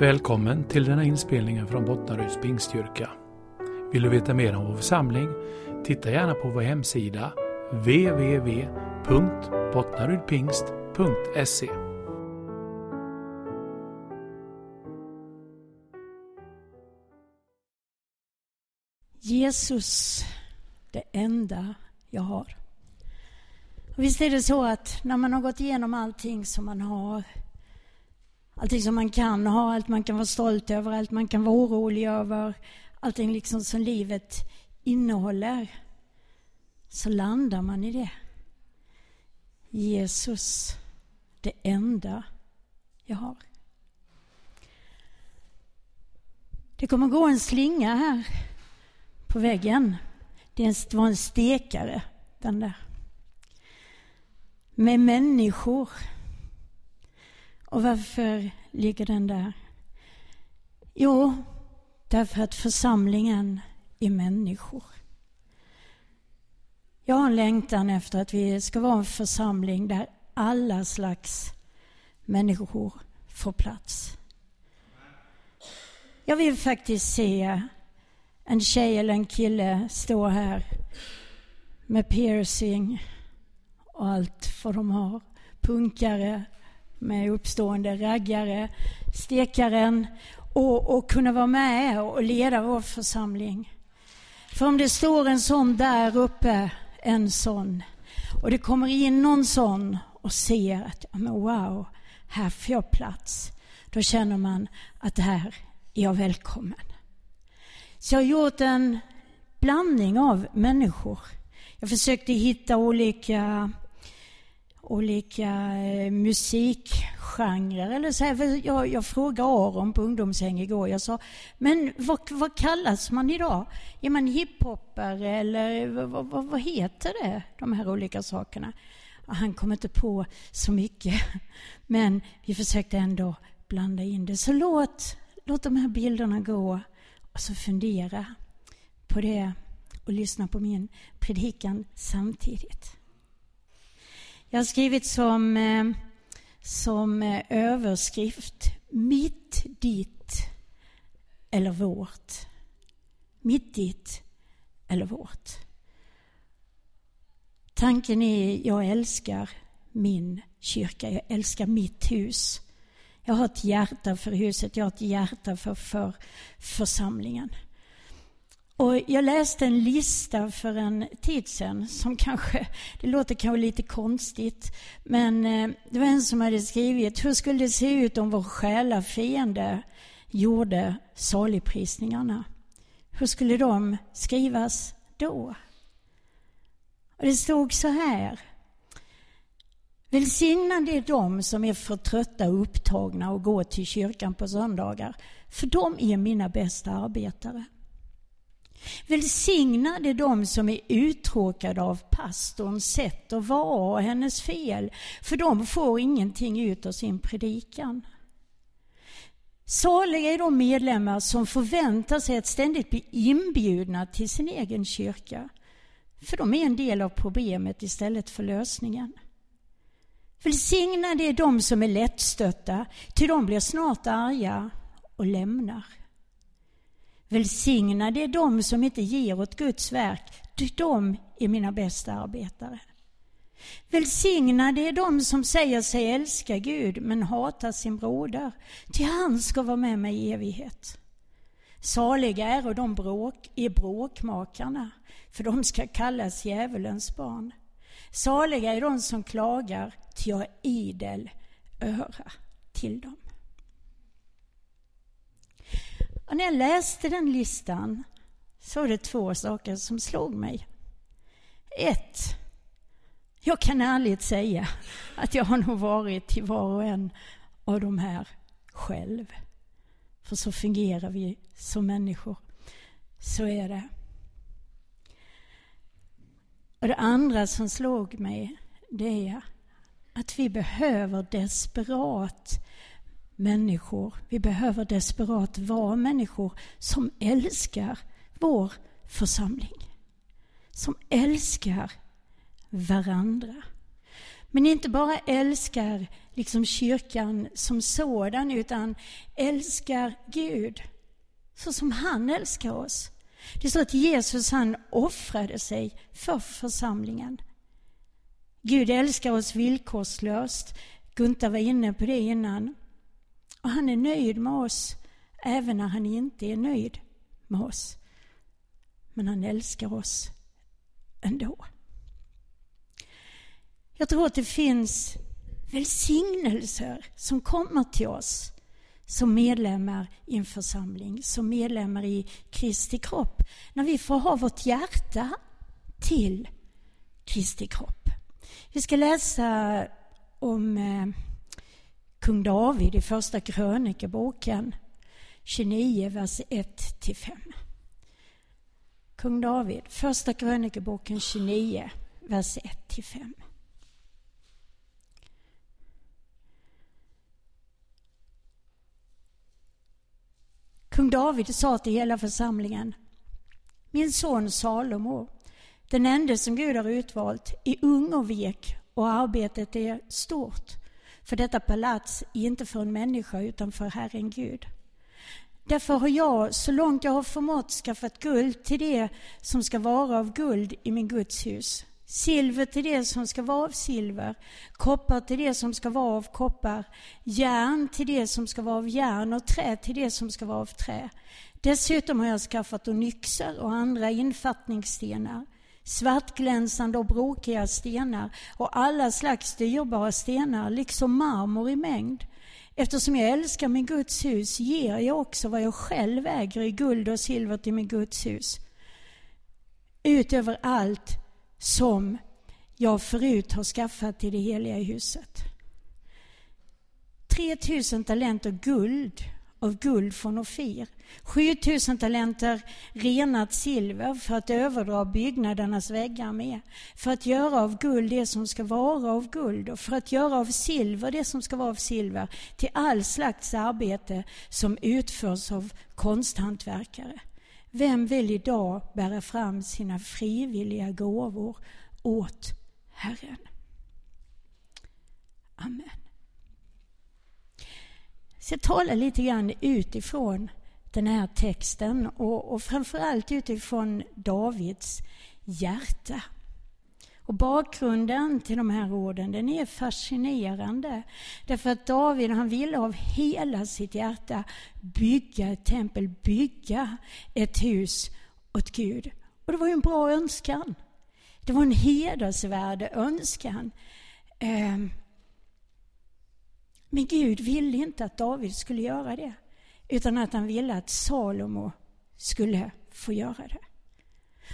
Välkommen till denna inspelning från Bottnaryds pingstkyrka. Vill du veta mer om vår församling? Titta gärna på vår hemsida www.bottnarydpingst.se Jesus, det enda jag har. Visst är det så att när man har gått igenom allting som man har, allting som man kan ha, allt man kan vara stolt över, allt man kan vara orolig över, allting liksom som livet innehåller, så landar man i det. Jesus, det enda jag har. Det kommer gå en slinga här på väggen. Det var en stekare, den där. Med människor. Och varför ligger den där? Jo, därför att församlingen är människor. Jag har en längtan efter att vi ska vara en församling där alla slags människor får plats. Jag vill faktiskt se en tjej eller en kille stå här med piercing och allt vad de har. Punkare med uppstående raggare, stekaren och, och kunna vara med och leda vår församling. För om det står en sån där uppe, en sån, och det kommer in någon sån och ser att men wow, här får jag plats. Då känner man att här är jag välkommen. Så jag har gjort en blandning av människor. Jag försökte hitta olika, olika eh, musikgenrer. Eller så här, jag, jag frågade Aron på ungdomshäng igår. Jag sa, men vad, vad kallas man idag? Är man hiphopare eller vad, vad, vad heter det? De här olika sakerna. Han kom inte på så mycket. Men vi försökte ändå blanda in det. Så låt, låt de här bilderna gå Alltså fundera på det och lyssna på min predikan samtidigt. Jag har skrivit som, eh, som eh, överskrift Mitt, ditt eller vårt. Mitt, ditt eller vårt. Tanken är, jag älskar min kyrka, jag älskar mitt hus. Jag har ett hjärta för huset, jag har ett hjärta för, för församlingen. Och jag läste en lista för en tid sedan som kanske, det låter kanske lite konstigt, men eh, det var en som hade skrivit, hur skulle det se ut om vår själafiende gjorde saligprisningarna? Hur skulle de skrivas då? Och det stod så här, Välsignade är de som är för trötta och upptagna och går till kyrkan på söndagar, för de är mina bästa arbetare. Välsignade är de som är uttråkade av pastorns sätt att vara och hennes fel, för de får ingenting ut av sin predikan. Saliga är de medlemmar som förväntar sig att ständigt bli inbjudna till sin egen kyrka, för de är en del av problemet istället för lösningen. Välsignade är de som är lättstötta, ty de blir snart arga och lämnar. Välsignade är de som inte ger åt Guds verk, ty de är mina bästa arbetare. Välsignade är de som säger sig älska Gud men hatar sin broder, ty han ska vara med mig i evighet. Saliga är de bråk, är bråkmakarna, för de ska kallas djävulens barn. Saliga är de som klagar, ty jag är idel öra till dem. Och när jag läste den listan så var det två saker som slog mig. Ett, jag kan ärligt säga att jag har nog varit till var och en av de här själv. För så fungerar vi som människor. Så är det. Och det andra som slog mig, det är att vi behöver desperat människor. Vi behöver desperat vara människor som älskar vår församling. Som älskar varandra. Men inte bara älskar liksom kyrkan som sådan, utan älskar Gud så som han älskar oss. Det står att Jesus han offrade sig för församlingen. Gud älskar oss villkorslöst. Gunta var inne på det innan. Och han är nöjd med oss även när han inte är nöjd med oss. Men han älskar oss ändå. Jag tror att det finns välsignelser som kommer till oss som medlemmar i en församling, som medlemmar i Kristi kropp. När vi får ha vårt hjärta till Kristi kropp. Vi ska läsa om eh, kung David i Första krönikeboken 29, vers 1-5. Kung David, Första krönikeboken 29, vers 1-5. Kung David sa till hela församlingen Min son Salomo, den enda som Gud har utvalt, är ung och vek och arbetet är stort. För detta palats är inte för en människa utan för Herren Gud. Därför har jag, så långt jag har förmått, skaffat guld till det som ska vara av guld i min Guds hus silver till det som ska vara av silver, koppar till det som ska vara av koppar, järn till det som ska vara av järn och trä till det som ska vara av trä. Dessutom har jag skaffat onyxer och andra infattningsstenar, svartglänsande och brokiga stenar och alla slags dyrbara stenar, liksom marmor i mängd. Eftersom jag älskar min Guds hus ger jag också vad jag själv äger i guld och silver till min Guds hus. Utöver allt som jag förut har skaffat till det heliga huset. 3000 talenter guld av guld från Ofir. 7000 talenter renat silver för att överdra byggnadernas väggar med. För att göra av guld det som ska vara av guld och för att göra av silver det som ska vara av silver till all slags arbete som utförs av konsthantverkare. Vem vill idag bära fram sina frivilliga gåvor åt Herren? Amen. Så jag talar lite grann utifrån den här texten och, och framförallt utifrån Davids hjärta. Och bakgrunden till de här orden den är fascinerande. Därför att David han ville av hela sitt hjärta bygga ett tempel, bygga ett hus åt Gud. Och det var ju en bra önskan. Det var en hedersvärd önskan. Ehm, men Gud ville inte att David skulle göra det. Utan att han ville att Salomo skulle få göra det.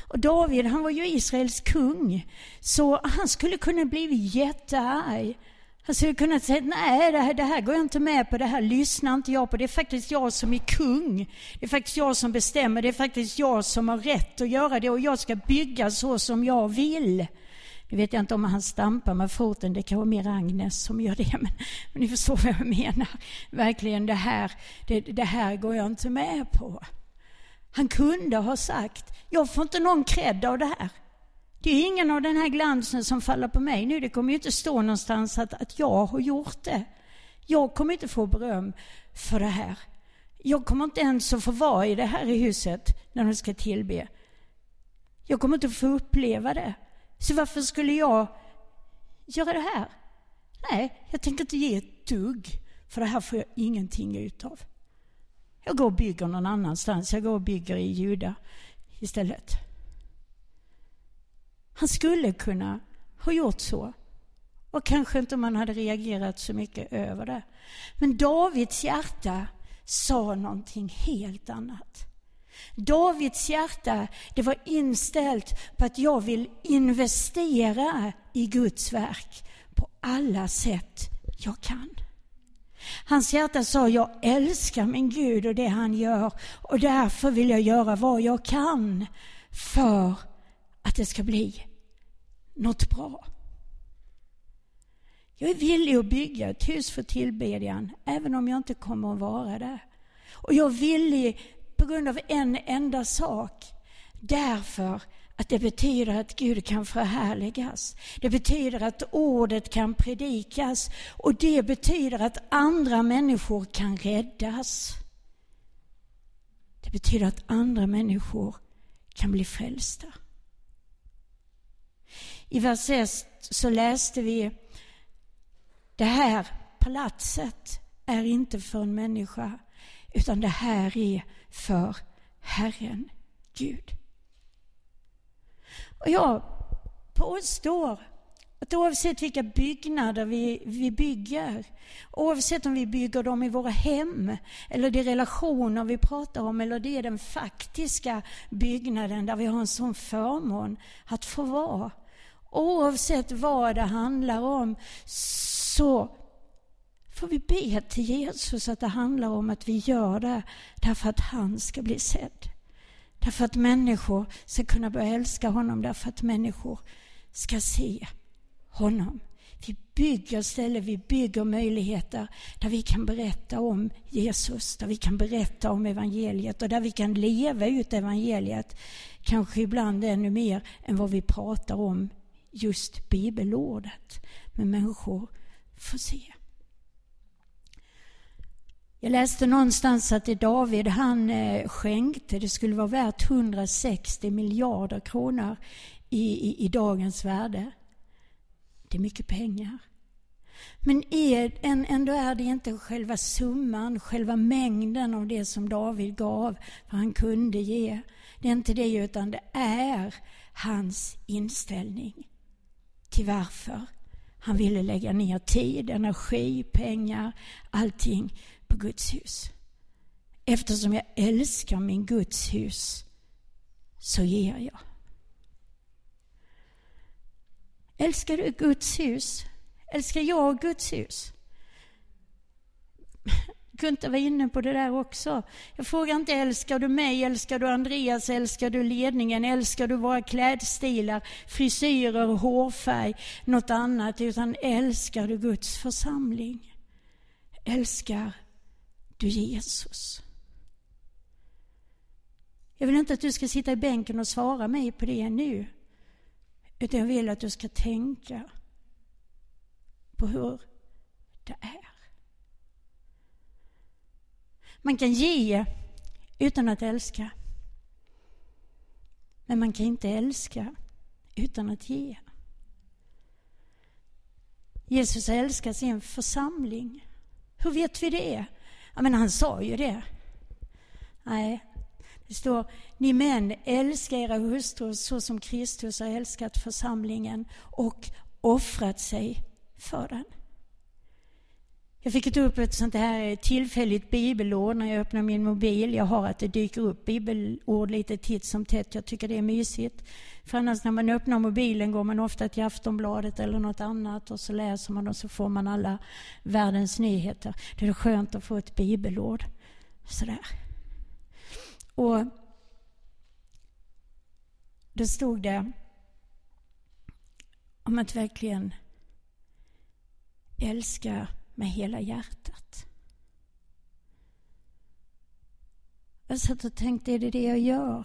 Och David, han var ju Israels kung, så han skulle kunna bli jättearg. Han skulle kunna säga, nej det här, det här går jag inte med på, det här lyssnar inte jag på. Det är faktiskt jag som är kung. Det är faktiskt jag som bestämmer, det är faktiskt jag som har rätt att göra det och jag ska bygga så som jag vill. Nu vet jag inte om han stampar med foten, det kan vara mer Agnes som gör det, men, men ni förstår vad jag menar. Verkligen, det här, det, det här går jag inte med på. Han kunde ha sagt, jag får inte någon cred av det här. Det är ingen av den här glansen som faller på mig nu. Det kommer ju inte stå någonstans att, att jag har gjort det. Jag kommer inte få beröm för det här. Jag kommer inte ens att få vara i det här huset när de ska tillbe. Jag kommer inte att få uppleva det. Så varför skulle jag göra det här? Nej, jag tänker inte ge ett dugg, för det här får jag ingenting utav. Jag går och bygger någon annanstans. Jag går och bygger i Juda istället. Han skulle kunna ha gjort så. Och kanske inte man hade reagerat så mycket över det. Men Davids hjärta sa någonting helt annat. Davids hjärta det var inställt på att jag vill investera i Guds verk på alla sätt jag kan. Hans hjärta sa, jag älskar min Gud och det han gör och därför vill jag göra vad jag kan för att det ska bli något bra. Jag är villig att bygga ett hus för tillbedjan, även om jag inte kommer att vara där. Och jag är villig på grund av en enda sak. Därför att det betyder att Gud kan förhärligas. Det betyder att ordet kan predikas och det betyder att andra människor kan räddas. Det betyder att andra människor kan bli frälsta. I vers 1 så läste vi det här palatset är inte för en människa utan det här är för Herren Gud. Och jag påstår att oavsett vilka byggnader vi, vi bygger, oavsett om vi bygger dem i våra hem, eller de relationer vi pratar om, eller det är den faktiska byggnaden där vi har en sån förmån att få vara. Oavsett vad det handlar om så får vi be till Jesus att det handlar om att vi gör det därför att han ska bli sedd. Därför att människor ska kunna börja älska honom, därför att människor ska se honom. Vi bygger ställen, vi bygger möjligheter där vi kan berätta om Jesus, där vi kan berätta om evangeliet och där vi kan leva ut evangeliet. Kanske ibland ännu mer än vad vi pratar om just bibelordet. Men människor får se. Jag läste någonstans att det David han eh, skänkte, det skulle vara värt 160 miljarder kronor i, i, i dagens värde. Det är mycket pengar. Men är, ändå är det inte själva summan, själva mängden av det som David gav, vad han kunde ge. Det är inte det, utan det är hans inställning till varför han ville lägga ner tid, energi, pengar, allting på Guds hus. Eftersom jag älskar min Guds hus så ger jag. Älskar du Guds hus? Älskar jag Guds hus? Gunther var inne på det där också. Jag frågar inte älskar du mig, älskar du Andreas, älskar du ledningen, älskar du våra klädstilar, frisyrer, hårfärg, något annat, utan älskar du Guds församling? Älskar du Jesus? Jag vill inte att du ska sitta i bänken och svara mig på det nu. Utan jag vill att du ska tänka på hur det är. Man kan ge utan att älska. Men man kan inte älska utan att ge. Jesus älskar sin församling. Hur vet vi det? Ja, men han sa ju det. Nej, det står, ni män älskar era hustrur så som Kristus har älskat församlingen och offrat sig för den. Jag fick upp ett sånt här tillfälligt bibelord när jag öppnar min mobil. Jag har att det dyker upp bibelord lite titt som tätt. Jag tycker det är mysigt. För annars när man öppnar mobilen går man ofta till Aftonbladet eller något annat och så läser man och så får man alla världens nyheter. Det är skönt att få ett bibelord. Sådär. Och då stod det om att verkligen älska med hela hjärtat. Jag satt och tänkte, är det det jag gör?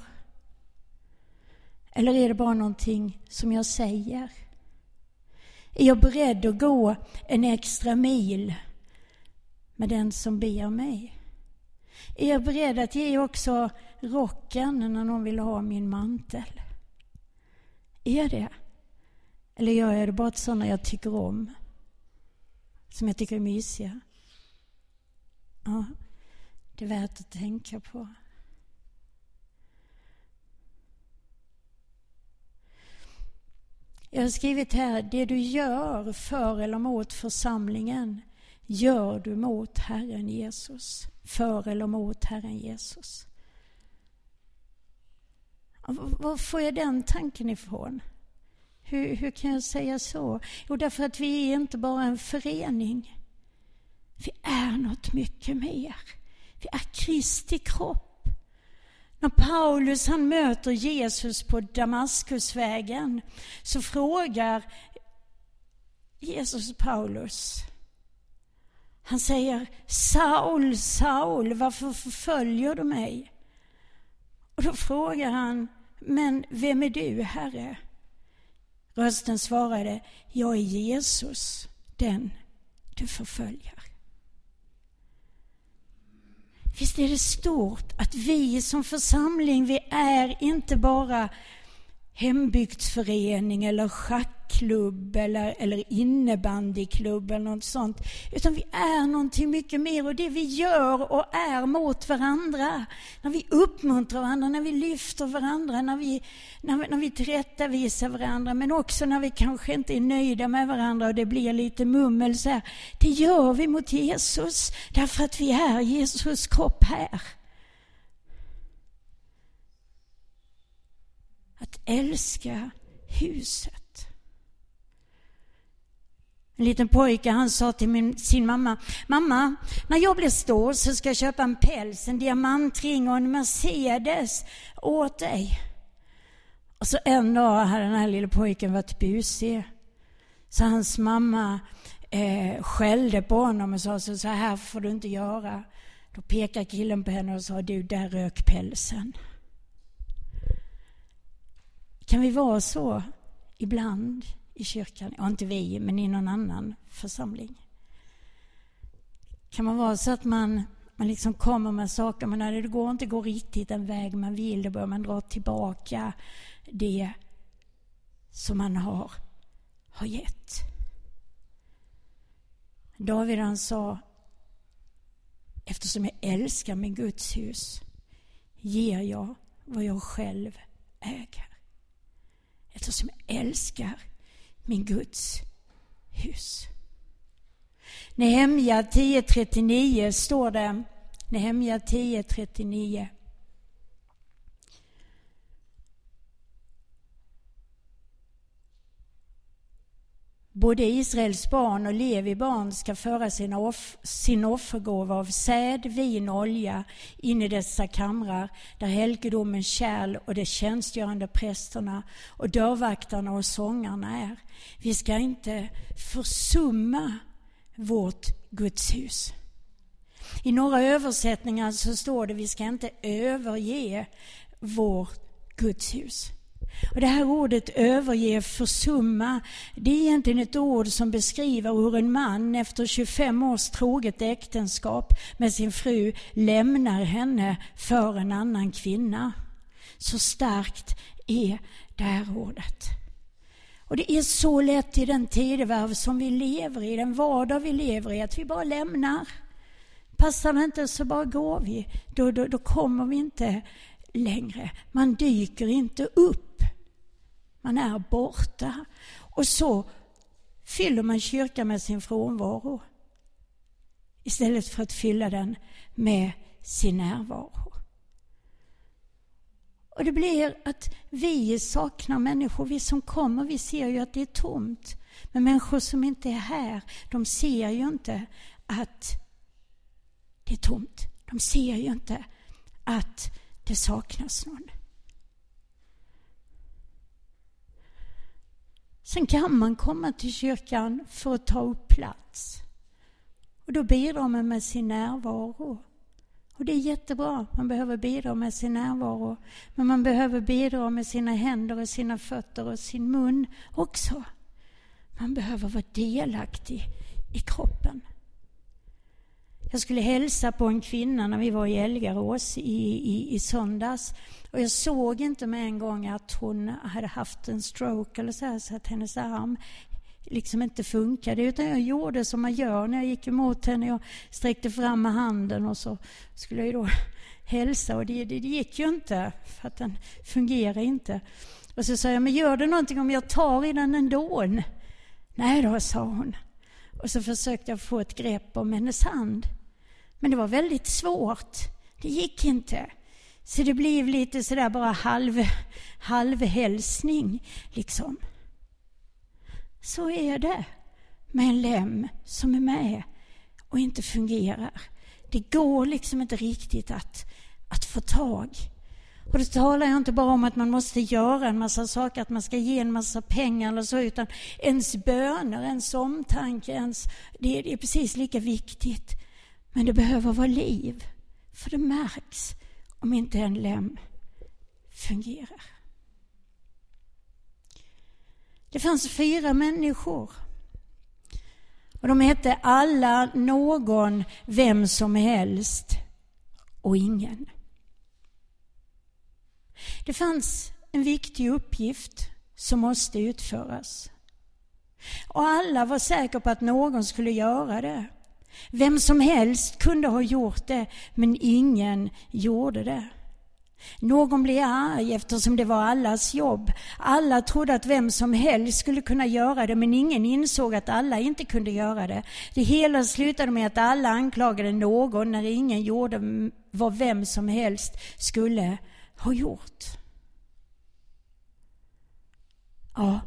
Eller är det bara någonting som jag säger? Är jag beredd att gå en extra mil med den som ber mig? Är jag beredd att ge också rocken när någon vill ha min mantel? Är det? Eller gör jag det bara till sådana jag tycker om? Som jag tycker är mysiga? Ja, det är värt att tänka på. Jag har skrivit här, det du gör för eller mot församlingen gör du mot Herren Jesus. För eller mot Herren Jesus. Var får jag den tanken ifrån? Hur, hur kan jag säga så? Jo, därför att vi är inte bara en förening. Vi är något mycket mer. Vi är Kristi kropp. När Paulus han möter Jesus på Damaskusvägen så frågar Jesus Paulus. Han säger Saul, Saul, varför förföljer du mig? Och då frågar han, men vem är du, Herre? Rösten svarade, jag är Jesus, den du förföljer. Visst är det stort att vi som församling, vi är inte bara hembygdsförening eller schackklubb eller, eller innebandyklubb eller något sånt. Utan vi är någonting mycket mer och det vi gör och är mot varandra. När vi uppmuntrar varandra, när vi lyfter varandra, när vi, när vi, när vi tillrättavisar varandra men också när vi kanske inte är nöjda med varandra och det blir lite mummel så här. Det gör vi mot Jesus därför att vi är Jesus kropp här. att älska huset. En liten pojke han sa till min, sin mamma, mamma, när jag blir stor så ska jag köpa en päls, en diamantring och en Mercedes åt dig. Och så en dag hade den här lille pojken varit busig. Så hans mamma eh, skällde på honom och sa så, så här får du inte göra. Då pekade killen på henne och sa, du där rök pälsen. Kan vi vara så ibland i kyrkan? Ja, inte vi, men i någon annan församling. Kan man vara så att man, man liksom kommer med saker, men när det går inte går riktigt den väg man vill, då börjar man dra tillbaka det som man har, har gett. David han sa, eftersom jag älskar min Guds hus ger jag vad jag själv äger eftersom jag älskar min Guds hus. Nehemja 10.39 står det, Nehemja 10.39. Både Israels barn och Levi barn ska föra sin, off sin offergåva av säd, vin och olja in i dessa kamrar där helgedomens kärl och de tjänstgörande prästerna och dörrvaktarna och sångarna är. Vi ska inte försumma vårt Gudshus. I några översättningar så står det vi ska inte överge vårt Gudshus. Och det här ordet överge, försumma, det är egentligen ett ord som beskriver hur en man efter 25 års troget äktenskap med sin fru lämnar henne för en annan kvinna. Så starkt är det här ordet. Och det är så lätt i den tidevarv som vi lever i, den vardag vi lever i, att vi bara lämnar. Passar det inte så bara går vi. Då, då, då kommer vi inte längre. Man dyker inte upp. Man är borta. Och så fyller man kyrkan med sin frånvaro istället för att fylla den med sin närvaro. Och det blir att vi saknar människor. Vi som kommer, vi ser ju att det är tomt. Men människor som inte är här, de ser ju inte att det är tomt. De ser ju inte att det saknas någon. Sen kan man komma till kyrkan för att ta upp plats. Och då bidrar man med sin närvaro. Och det är jättebra, man behöver bidra med sin närvaro. Men man behöver bidra med sina händer och sina fötter och sin mun också. Man behöver vara delaktig i kroppen. Jag skulle hälsa på en kvinna när vi var i Elgarås i, i, i söndags. Och jag såg inte med en gång att hon hade haft en stroke eller så, här, så att hennes arm liksom inte funkade. Utan jag gjorde som man gör när jag gick emot henne. Jag sträckte fram med handen och så skulle jag då hälsa. Och det, det, det gick ju inte, för att den fungerar inte. Och så sa jag, men gör det någonting om jag tar i den ändå? Nej då, sa hon. Och så försökte jag få ett grepp om hennes hand. Men det var väldigt svårt. Det gick inte. Så det blev lite sådär bara halv, halvhälsning liksom. Så är det med en lem som är med och inte fungerar. Det går liksom inte riktigt att, att få tag. Och då talar jag inte bara om att man måste göra en massa saker, att man ska ge en massa pengar eller så, utan ens böner, ens omtanke, ens, det, det är precis lika viktigt. Men det behöver vara liv, för det märks om inte en lem fungerar. Det fanns fyra människor. Och de hette alla, någon, vem som helst och ingen. Det fanns en viktig uppgift som måste utföras. Och alla var säkra på att någon skulle göra det. Vem som helst kunde ha gjort det, men ingen gjorde det. Någon blev arg eftersom det var allas jobb. Alla trodde att vem som helst skulle kunna göra det, men ingen insåg att alla inte kunde göra det. Det hela slutade med att alla anklagade någon när ingen gjorde vad vem som helst skulle ha gjort. Ja,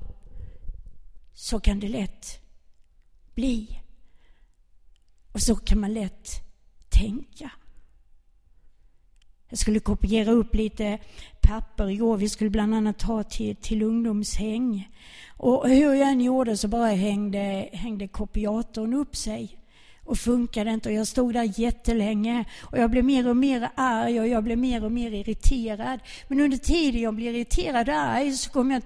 så kan det lätt bli. Och så kan man lätt tänka. Jag skulle kopiera upp lite papper igår. Vi skulle bland annat ha till, till ungdomshäng. Och hur jag än gjorde så bara hängde, hängde kopiatorn upp sig och funkade inte. Och jag stod där jättelänge och jag blev mer och mer arg och jag blev mer och mer irriterad. Men under tiden jag blev irriterad och arg så kom jag,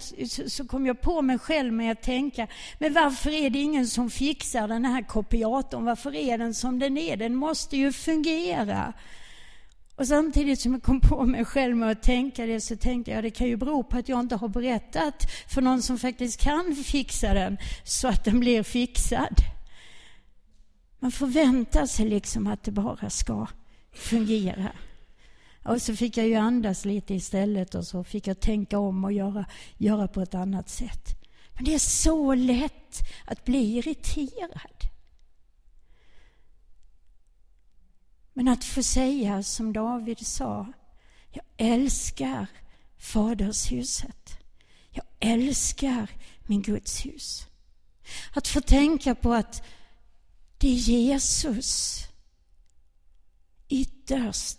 så kom jag på mig själv med att tänka, men varför är det ingen som fixar den här kopiatorn? Varför är den som den är? Den måste ju fungera. Och samtidigt som jag kom på mig själv med att tänka det så tänkte jag det kan ju bero på att jag inte har berättat för någon som faktiskt kan fixa den så att den blir fixad. Man förväntar sig liksom att det bara ska fungera. Och så fick jag ju andas lite istället och så fick jag tänka om och göra, göra på ett annat sätt. Men det är så lätt att bli irriterad. Men att få säga som David sa, jag älskar fadershuset. Jag älskar min Guds hus. Att få tänka på att det är Jesus ytterst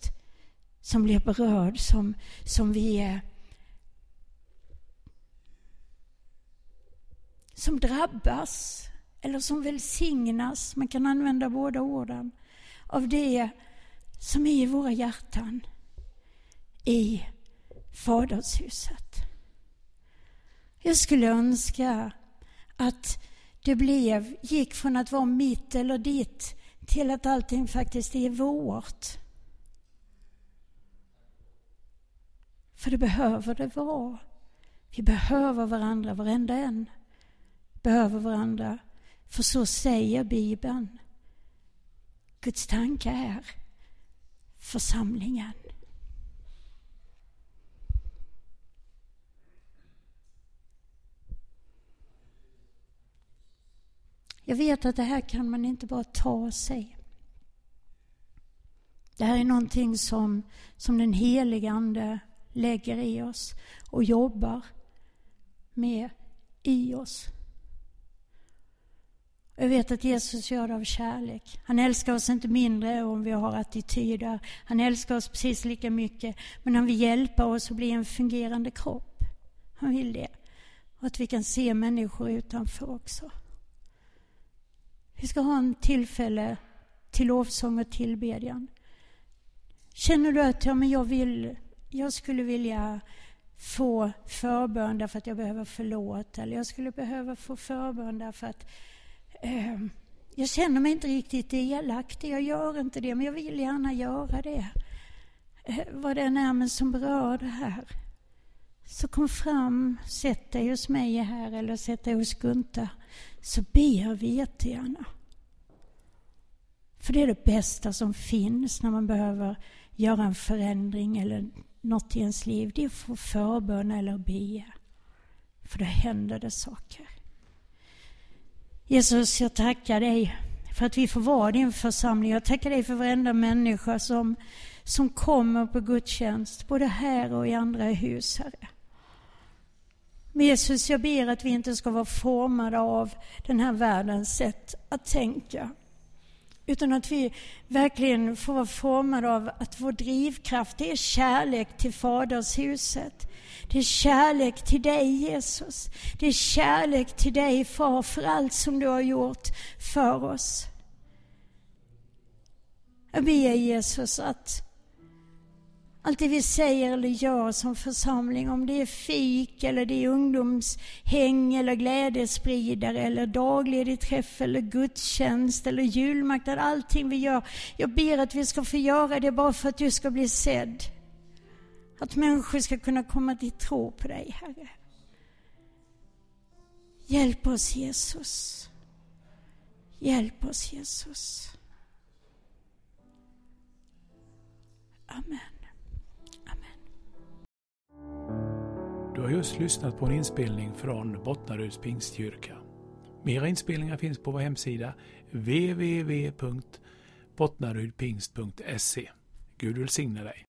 som blir berörd, som, som vi är som drabbas eller som välsignas, man kan använda båda orden, av det som är i våra hjärtan i Fadershuset. Jag skulle önska att det blev, gick från att vara mitt eller ditt till att allting faktiskt är vårt. För det behöver det vara. Vi behöver varandra, varenda en behöver varandra. För så säger Bibeln. Guds tanke är församlingen. Jag vet att det här kan man inte bara ta sig. Det här är någonting som, som den helige Ande lägger i oss och jobbar med i oss. Jag vet att Jesus gör det av kärlek. Han älskar oss inte mindre om vi har attityder. Han älskar oss precis lika mycket. Men han vill hjälpa oss att bli en fungerande kropp. Han vill det. Och att vi kan se människor utanför också. Vi ska ha en tillfälle till lovsång och tillbedjan. Känner du att ja, men jag, vill, jag skulle vilja få förbön därför att jag behöver förlåt eller jag skulle behöva få förbön därför att eh, jag känner mig inte riktigt delaktig. Jag gör inte det, men jag vill gärna göra det. Eh, vad det än är men som berör det här. Så kom fram, sätt dig hos mig här eller sätt dig hos Gunta så ber vi jättegärna. För det är det bästa som finns när man behöver göra en förändring eller något i ens liv. Det är att få förbön eller be. För då händer det saker. Jesus, jag tackar dig för att vi får vara din församling. Jag tackar dig för varenda människa som, som kommer på gudstjänst, både här och i andra hus, Herre. Men Jesus, jag ber att vi inte ska vara formade av den här världens sätt att tänka. Utan att vi verkligen får vara formade av att vår drivkraft det är kärlek till Fadershuset. Det är kärlek till dig Jesus. Det är kärlek till dig Far för allt som du har gjort för oss. Jag ber Jesus att allt det vi säger eller gör som församling, om det är fik eller det är ungdomshäng eller glädjespridare eller dagledig träff eller gudstjänst eller julmarknad, allting vi gör. Jag ber att vi ska få göra det bara för att du ska bli sedd. Att människor ska kunna komma till tro på dig, Herre. Hjälp oss Jesus. Hjälp oss Jesus. Amen. Amen. Du har just lyssnat på en inspelning från Bottnaryds pingstkyrka. Mera inspelningar finns på vår hemsida www.bottnarydpingst.se. Gud välsigne dig.